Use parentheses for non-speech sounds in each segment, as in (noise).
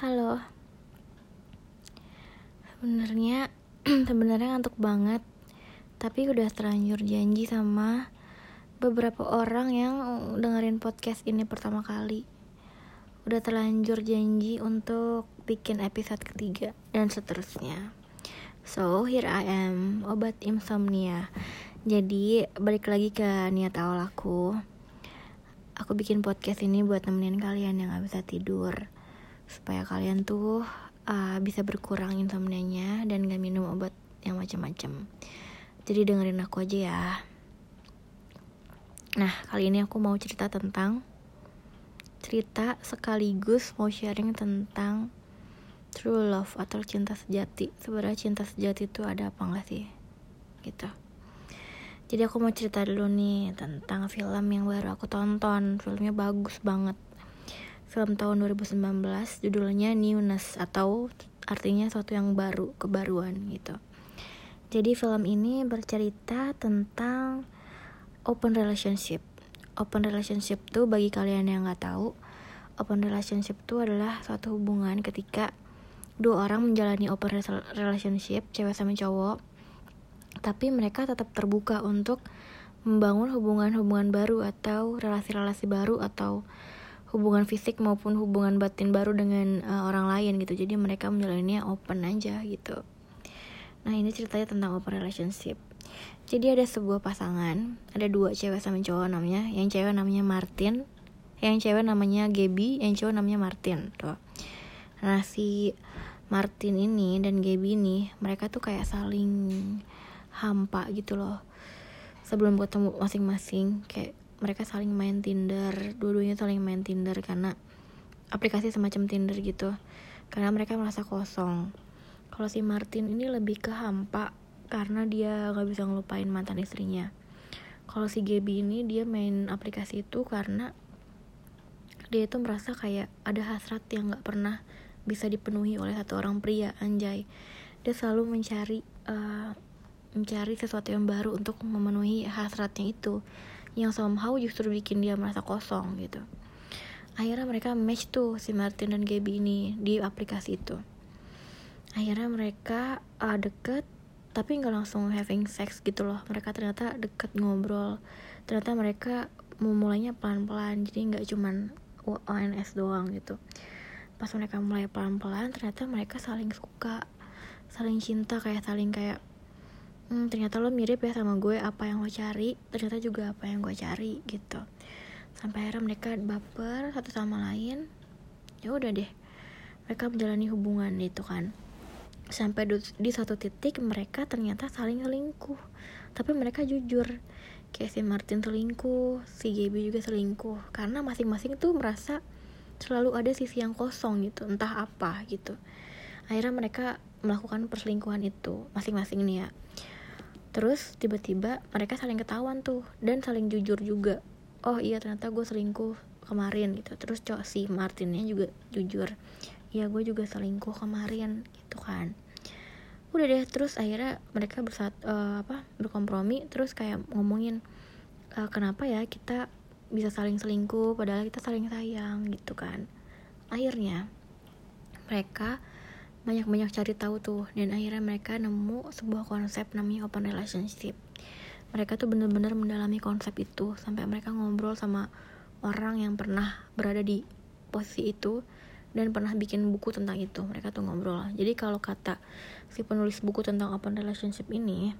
Halo. Sebenarnya (clears throat) sebenarnya ngantuk banget. Tapi udah terlanjur janji sama beberapa orang yang dengerin podcast ini pertama kali. Udah terlanjur janji untuk bikin episode ketiga dan seterusnya. So, here I am, obat insomnia. Jadi, balik lagi ke niat awal aku. Aku bikin podcast ini buat nemenin kalian yang gak bisa tidur supaya kalian tuh uh, bisa berkurang insomnia dan gak minum obat yang macam-macam. Jadi dengerin aku aja ya. Nah, kali ini aku mau cerita tentang cerita sekaligus mau sharing tentang true love atau cinta sejati. Sebenarnya cinta sejati itu ada apa enggak sih? Gitu. Jadi aku mau cerita dulu nih tentang film yang baru aku tonton. Filmnya bagus banget film tahun 2019 judulnya Newness atau artinya sesuatu yang baru, kebaruan gitu. Jadi film ini bercerita tentang open relationship. Open relationship tuh bagi kalian yang nggak tahu, open relationship tuh adalah suatu hubungan ketika dua orang menjalani open relationship, cewek sama cowok, tapi mereka tetap terbuka untuk membangun hubungan-hubungan baru atau relasi-relasi baru atau hubungan fisik maupun hubungan batin baru dengan uh, orang lain gitu. Jadi mereka menjalaninya open aja gitu. Nah ini ceritanya tentang open relationship. Jadi ada sebuah pasangan ada dua cewek sama cowok namanya. Yang cewek namanya Martin yang cewek namanya Gaby yang cowok namanya Martin tuh. Nah si Martin ini dan Gaby ini mereka tuh kayak saling hampa gitu loh. Sebelum ketemu masing-masing kayak mereka saling main Tinder dua-duanya saling main Tinder karena aplikasi semacam Tinder gitu karena mereka merasa kosong. Kalau si Martin ini lebih ke hampa karena dia gak bisa ngelupain mantan istrinya. Kalau si Gaby ini dia main aplikasi itu karena dia itu merasa kayak ada hasrat yang gak pernah bisa dipenuhi oleh satu orang pria anjay. Dia selalu mencari uh, mencari sesuatu yang baru untuk memenuhi hasratnya itu yang somehow justru bikin dia merasa kosong gitu. Akhirnya mereka match tuh si Martin dan Gaby ini di aplikasi itu. Akhirnya mereka uh, deket tapi nggak langsung having sex gitu loh. Mereka ternyata deket ngobrol. Ternyata mereka memulainya pelan-pelan jadi nggak cuman ONS doang gitu. Pas mereka mulai pelan-pelan ternyata mereka saling suka saling cinta kayak saling kayak hmm, ternyata lo mirip ya sama gue apa yang lo cari? Ternyata juga apa yang gue cari gitu. Sampai akhirnya mereka baper satu sama lain. Ya udah deh mereka menjalani hubungan itu kan. Sampai di satu titik mereka ternyata saling selingkuh. Tapi mereka jujur kayak si Martin selingkuh si Gaby juga selingkuh. Karena masing-masing tuh merasa selalu ada sisi yang kosong gitu entah apa gitu. Akhirnya mereka melakukan perselingkuhan itu masing-masing nih ya terus tiba-tiba mereka saling ketahuan tuh dan saling jujur juga. Oh iya ternyata gue selingkuh kemarin gitu. Terus cowok si Martinnya juga jujur ya gue juga selingkuh kemarin gitu kan. Udah deh terus akhirnya mereka bersat uh, apa berkompromi terus kayak ngomongin uh, kenapa ya kita bisa saling selingkuh padahal kita saling sayang gitu kan. Akhirnya mereka banyak-banyak cari tahu tuh. Dan akhirnya mereka nemu sebuah konsep namanya open relationship. Mereka tuh bener-bener mendalami konsep itu sampai mereka ngobrol sama orang yang pernah berada di posisi itu dan pernah bikin buku tentang itu. Mereka tuh ngobrol. Jadi kalau kata si penulis buku tentang open relationship ini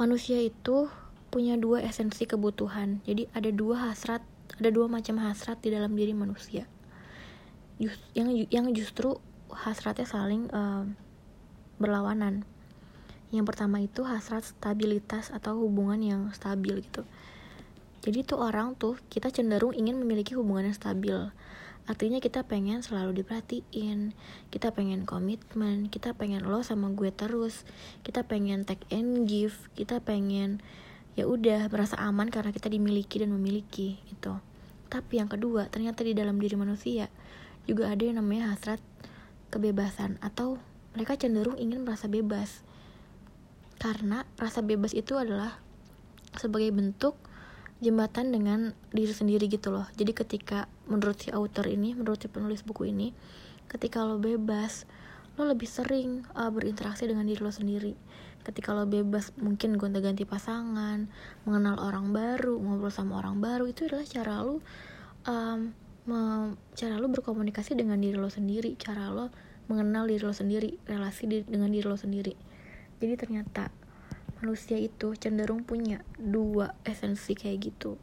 manusia itu punya dua esensi kebutuhan. Jadi ada dua hasrat ada dua macam hasrat di dalam diri manusia just, yang yang justru hasratnya saling uh, berlawanan. Yang pertama itu hasrat stabilitas atau hubungan yang stabil gitu. Jadi tuh orang tuh kita cenderung ingin memiliki hubungan yang stabil. Artinya kita pengen selalu diperhatiin kita pengen komitmen kita pengen lo sama gue terus kita pengen take and give kita pengen ya udah merasa aman karena kita dimiliki dan memiliki itu tapi yang kedua ternyata di dalam diri manusia juga ada yang namanya hasrat kebebasan atau mereka cenderung ingin merasa bebas. Karena rasa bebas itu adalah sebagai bentuk jembatan dengan diri sendiri gitu loh. Jadi ketika menurut si author ini menurut si penulis buku ini ketika lo bebas lo lebih sering uh, berinteraksi dengan diri lo sendiri. Ketika lo bebas mungkin gonta-ganti pasangan mengenal orang baru ngobrol sama orang baru itu adalah cara lo um, cara lo berkomunikasi dengan diri lo sendiri cara lo mengenal diri lo sendiri relasi di, dengan diri lo sendiri. Jadi ternyata manusia itu cenderung punya dua esensi kayak gitu.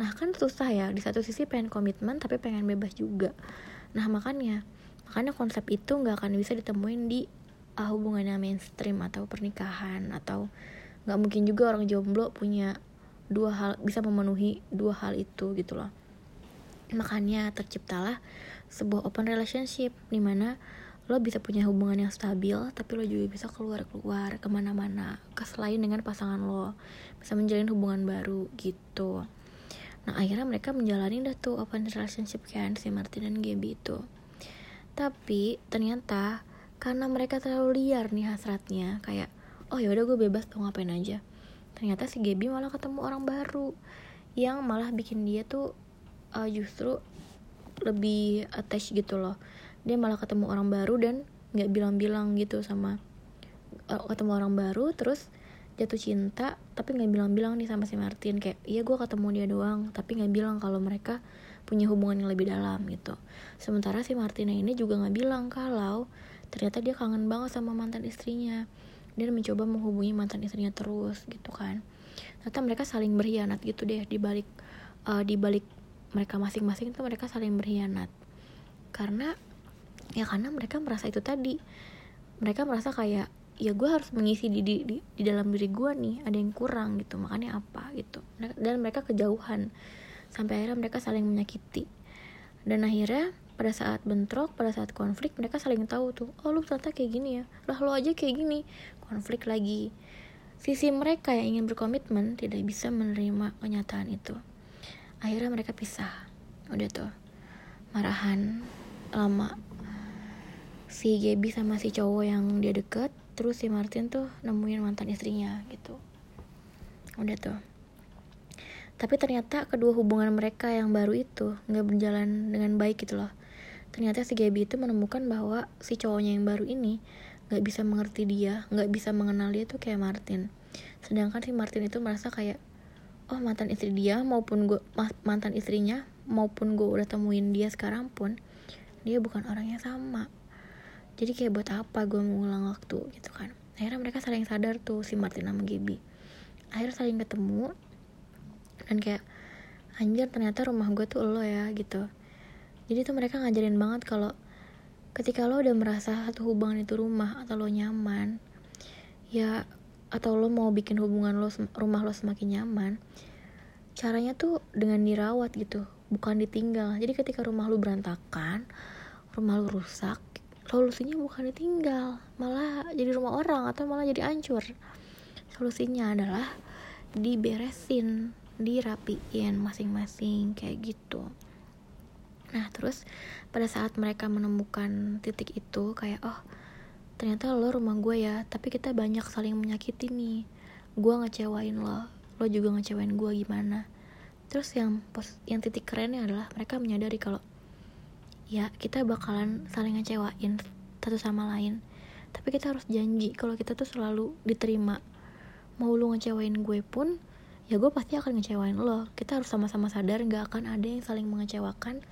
Nah kan susah ya di satu sisi pengen komitmen tapi pengen bebas juga. Nah makanya makanya konsep itu nggak akan bisa ditemuin di uh, hubungannya mainstream atau pernikahan atau nggak mungkin juga orang jomblo punya dua hal bisa memenuhi dua hal itu gitu loh makanya terciptalah sebuah open relationship di mana lo bisa punya hubungan yang stabil tapi lo juga bisa keluar keluar ke mana-mana ke selain dengan pasangan lo bisa menjalin hubungan baru gitu. Nah akhirnya mereka menjalani dah tuh open relationship kan si Martin dan Gaby itu. Tapi ternyata karena mereka terlalu liar nih hasratnya kayak oh ya udah gue bebas tuh ngapain aja? Ternyata si Gaby malah ketemu orang baru yang malah bikin dia tuh uh, justru lebih attach gitu loh. Dia malah ketemu orang baru dan nggak bilang-bilang gitu sama uh, ketemu orang baru terus jatuh cinta tapi nggak bilang-bilang nih sama si Martin. Kayak iya gue ketemu dia doang tapi nggak bilang kalau mereka punya hubungan yang lebih dalam gitu. Sementara si Martina ini juga nggak bilang kalau ternyata dia kangen banget sama mantan istrinya. Dia mencoba menghubungi mantan istrinya terus gitu kan. Ternyata mereka saling berkhianat gitu deh di balik uh, di balik mereka masing-masing itu mereka saling berkhianat. Karena ya karena mereka merasa itu tadi. Mereka merasa kayak ya gue harus mengisi di, di, di, di dalam diri gue nih ada yang kurang gitu makanya apa gitu. Dan mereka kejauhan. Sampai akhirnya mereka saling menyakiti. Dan akhirnya pada saat bentrok pada saat konflik mereka saling tahu tuh oh lu ternyata kayak gini ya? Lah lo aja kayak gini. Konflik lagi. Sisi mereka yang ingin berkomitmen tidak bisa menerima kenyataan itu akhirnya mereka pisah. Udah tuh. Marahan lama. Si Gaby sama si cowok yang dia deket terus si Martin tuh nemuin mantan istrinya gitu. Udah tuh. Tapi ternyata kedua hubungan mereka yang baru itu nggak berjalan dengan baik gitu loh. Ternyata si Gaby itu menemukan bahwa si cowoknya yang baru ini nggak bisa mengerti dia nggak bisa mengenal dia tuh kayak Martin. Sedangkan si Martin itu merasa kayak oh mantan istri dia maupun gue mantan istrinya maupun gue udah temuin dia sekarang pun dia bukan orang yang sama. Jadi kayak buat apa gue mengulang waktu gitu kan? Akhirnya mereka saling sadar tuh si Martin sama Gaby. Akhirnya saling ketemu dan kayak anjir ternyata rumah gue tuh lo ya gitu. Jadi tuh mereka ngajarin banget kalau ketika lo udah merasa satu hubungan itu rumah atau lo nyaman ya atau lo mau bikin hubungan lo rumah lo semakin nyaman caranya tuh dengan dirawat gitu bukan ditinggal. Jadi ketika rumah lo berantakan rumah lo rusak solusinya bukan ditinggal malah jadi rumah orang atau malah jadi hancur. Solusinya adalah diberesin dirapiin masing-masing kayak gitu. Nah terus pada saat mereka menemukan titik itu kayak oh ternyata lo rumah gue ya tapi kita banyak saling menyakiti nih. Gue ngecewain lo lo juga ngecewain gue gimana. Terus yang pos yang titik kerennya adalah mereka menyadari kalau ya kita bakalan saling ngecewain satu sama lain. Tapi kita harus janji kalau kita tuh selalu diterima. Mau lo ngecewain gue pun ya gue pasti akan ngecewain lo. Kita harus sama-sama sadar gak akan ada yang saling mengecewakan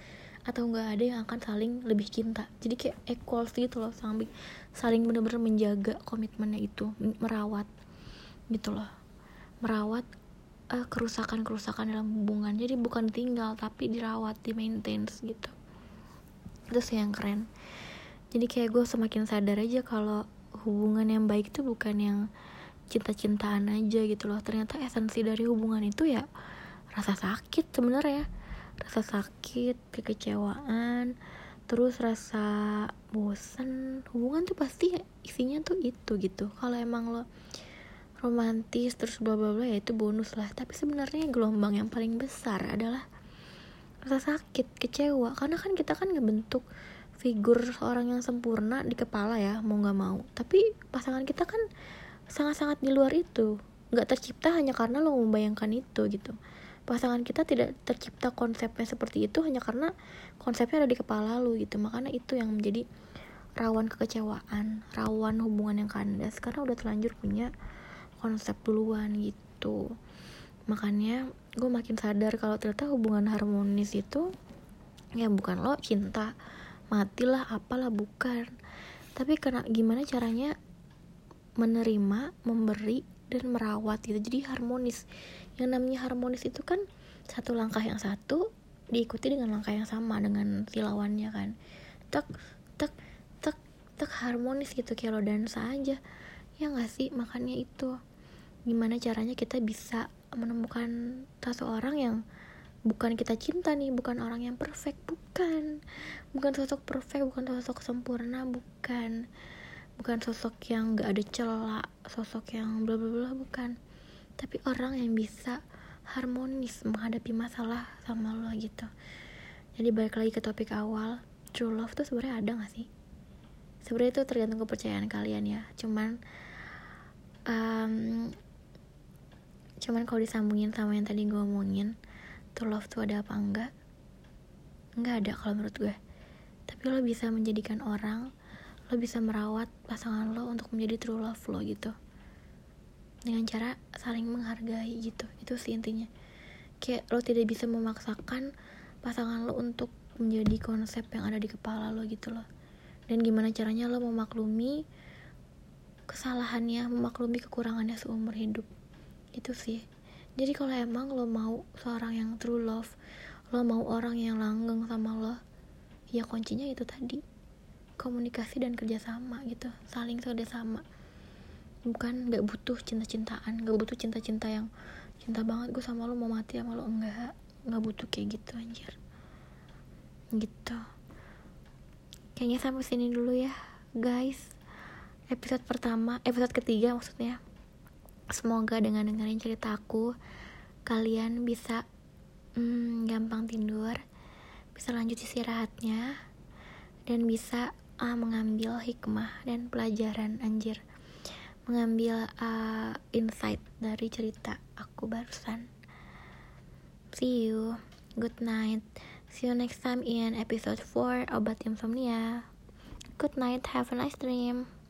atau nggak ada yang akan saling lebih cinta. Jadi kayak equal gitu loh saling saling bener-bener menjaga komitmennya itu merawat gitu loh. Merawat uh, kerusakan-kerusakan dalam hubungan. Jadi bukan tinggal tapi dirawat di maintain gitu. Itu sih yang keren jadi kayak gue semakin sadar aja kalau hubungan yang baik itu bukan yang cinta-cintaan aja gitu loh. Ternyata esensi dari hubungan itu ya rasa sakit sebenarnya rasa sakit kekecewaan terus rasa bosan hubungan tuh pasti isinya tuh itu gitu. Kalau emang lo romantis terus bla bla bla ya itu bonus lah. Tapi sebenarnya gelombang yang paling besar adalah rasa sakit kecewa. Karena kan kita kan ngebentuk figur seorang yang sempurna di kepala ya mau nggak mau. Tapi pasangan kita kan sangat-sangat di luar itu. Nggak tercipta hanya karena lo membayangkan itu gitu pasangan kita tidak tercipta konsepnya seperti itu hanya karena konsepnya ada di kepala lu gitu. Makanya itu yang menjadi rawan kekecewaan rawan hubungan yang kandas. Karena udah terlanjur punya konsep duluan gitu. Makanya gue makin sadar kalau ternyata hubungan harmonis itu ya bukan lo cinta. Matilah apalah bukan. Tapi karena gimana caranya menerima memberi dan merawat gitu. Jadi harmonis. Yang namanya harmonis itu kan satu langkah yang satu diikuti dengan langkah yang sama dengan si lawannya kan. Tek tek tek tek harmonis gitu kayak lo dansa aja. Ya gak sih? Makanya itu. Gimana caranya kita bisa menemukan seseorang yang bukan kita cinta nih bukan orang yang perfect. Bukan. Bukan sosok perfect bukan sosok sempurna bukan bukan sosok yang gak ada celah sosok yang bla bla bla bukan. Tapi orang yang bisa harmonis menghadapi masalah sama lo gitu. Jadi balik lagi ke topik awal true love tuh sebenarnya ada gak sih? Sebenarnya itu tergantung kepercayaan kalian ya. Cuman um, cuman kalau disambungin sama yang tadi gue omongin true love tuh ada apa enggak? Enggak ada kalau menurut gue. Tapi lo bisa menjadikan orang lo bisa merawat pasangan lo untuk menjadi true love lo gitu. Dengan cara saling menghargai gitu. Itu sih intinya. Kayak lo tidak bisa memaksakan pasangan lo untuk menjadi konsep yang ada di kepala lo gitu loh. Dan gimana caranya lo memaklumi kesalahannya memaklumi kekurangannya seumur hidup. Itu sih. Jadi kalau emang lo mau seorang yang true love lo mau orang yang langgeng sama lo ya kuncinya itu tadi komunikasi dan kerjasama gitu saling kerjasama bukan nggak butuh cinta-cintaan nggak butuh cinta-cinta yang cinta banget gue sama lo mau mati sama lo enggak nggak butuh kayak gitu anjir. Gitu. Kayaknya sampai sini dulu ya guys. Episode pertama episode ketiga maksudnya. Semoga dengan dengerin cerita aku kalian bisa hmm, gampang tidur bisa lanjut istirahatnya dan bisa uh, mengambil hikmah dan pelajaran anjir. Mengambil uh, insight dari cerita aku barusan. See you. Good night. See you next time in episode 4 obat insomnia. Good night. Have a nice dream